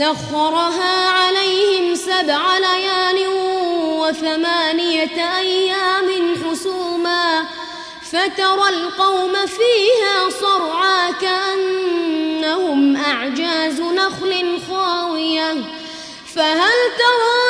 سخرها عليهم سبع ليال وثمانية أيام حسوما فترى القوم فيها صرعى كأنهم أعجاز نخل خاوية فهل ترى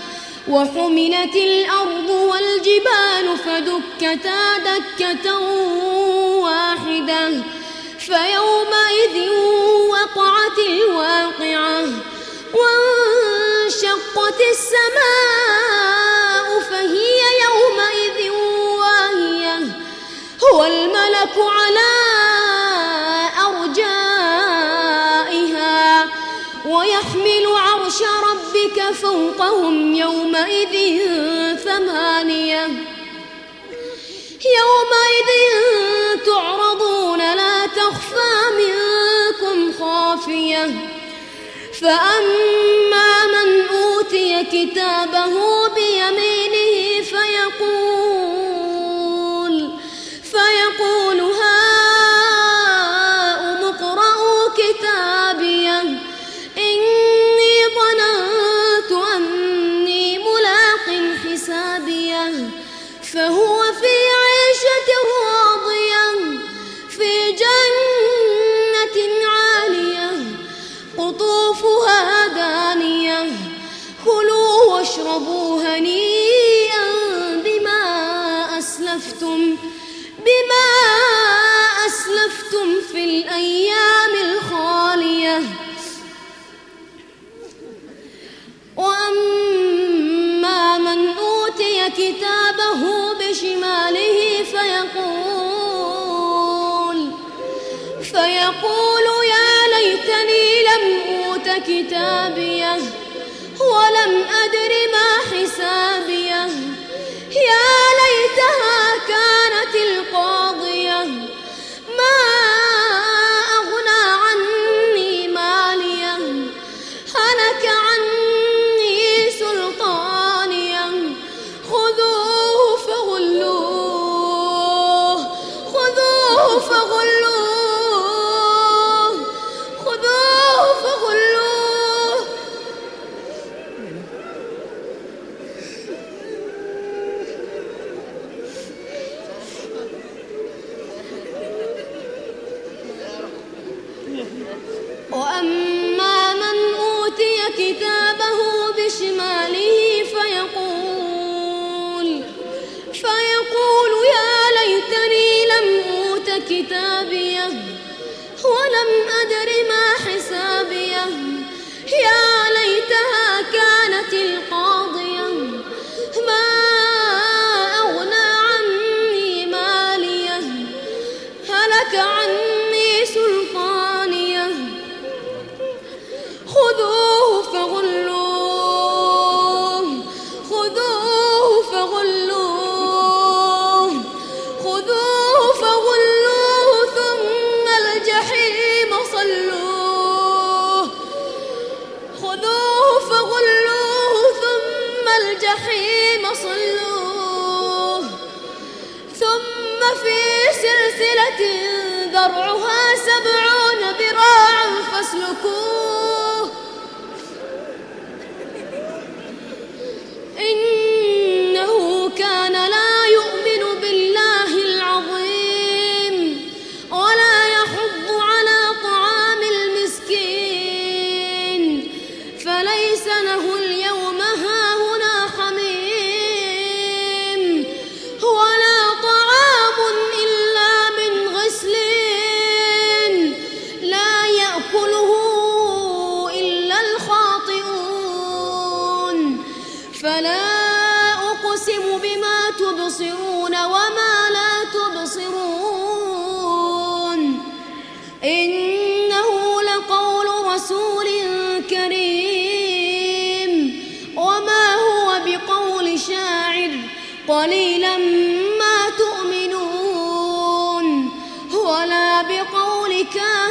وحملت الأرض والجبال فدكتا دكة واحدة فيومئذ وقعت الواقعة وانشقت السماء فهي يومئذ واهية. هو الملك على أرجائها ويحمل عرش ربك فوقهم يومئذ ثمانية. يومئذ تعرضون لا تخفى منكم خافية. فأما من أوتي كتابه فهو في عيشة راضية في جنة عالية قطوفها دانية كلوا واشربوا هنيئا بما أسلفتم بما أسلفتم في الأيام الخالية. وأما من أوتي كتابه لم أوت كتابيه ولم أدر ما حسابيه. وأما من أوتي كتابه بشماله فيقول فيقول يا ليتني لم أوت كتابيه ولم أدر ما الجحيم صلوه. ثم في سلسلة ذرعها سبعون ذراعا فاسلكوه. فلا أقسم بما تبصرون وما لا تبصرون إنه لقول رسول كريم وما هو بقول شاعر قليلا ما تؤمنون ولا بقول كاهن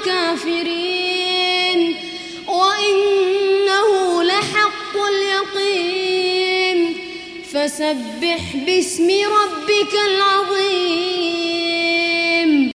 الكافرين وإنه لحق اليقين. فسبح باسم ربك العظيم.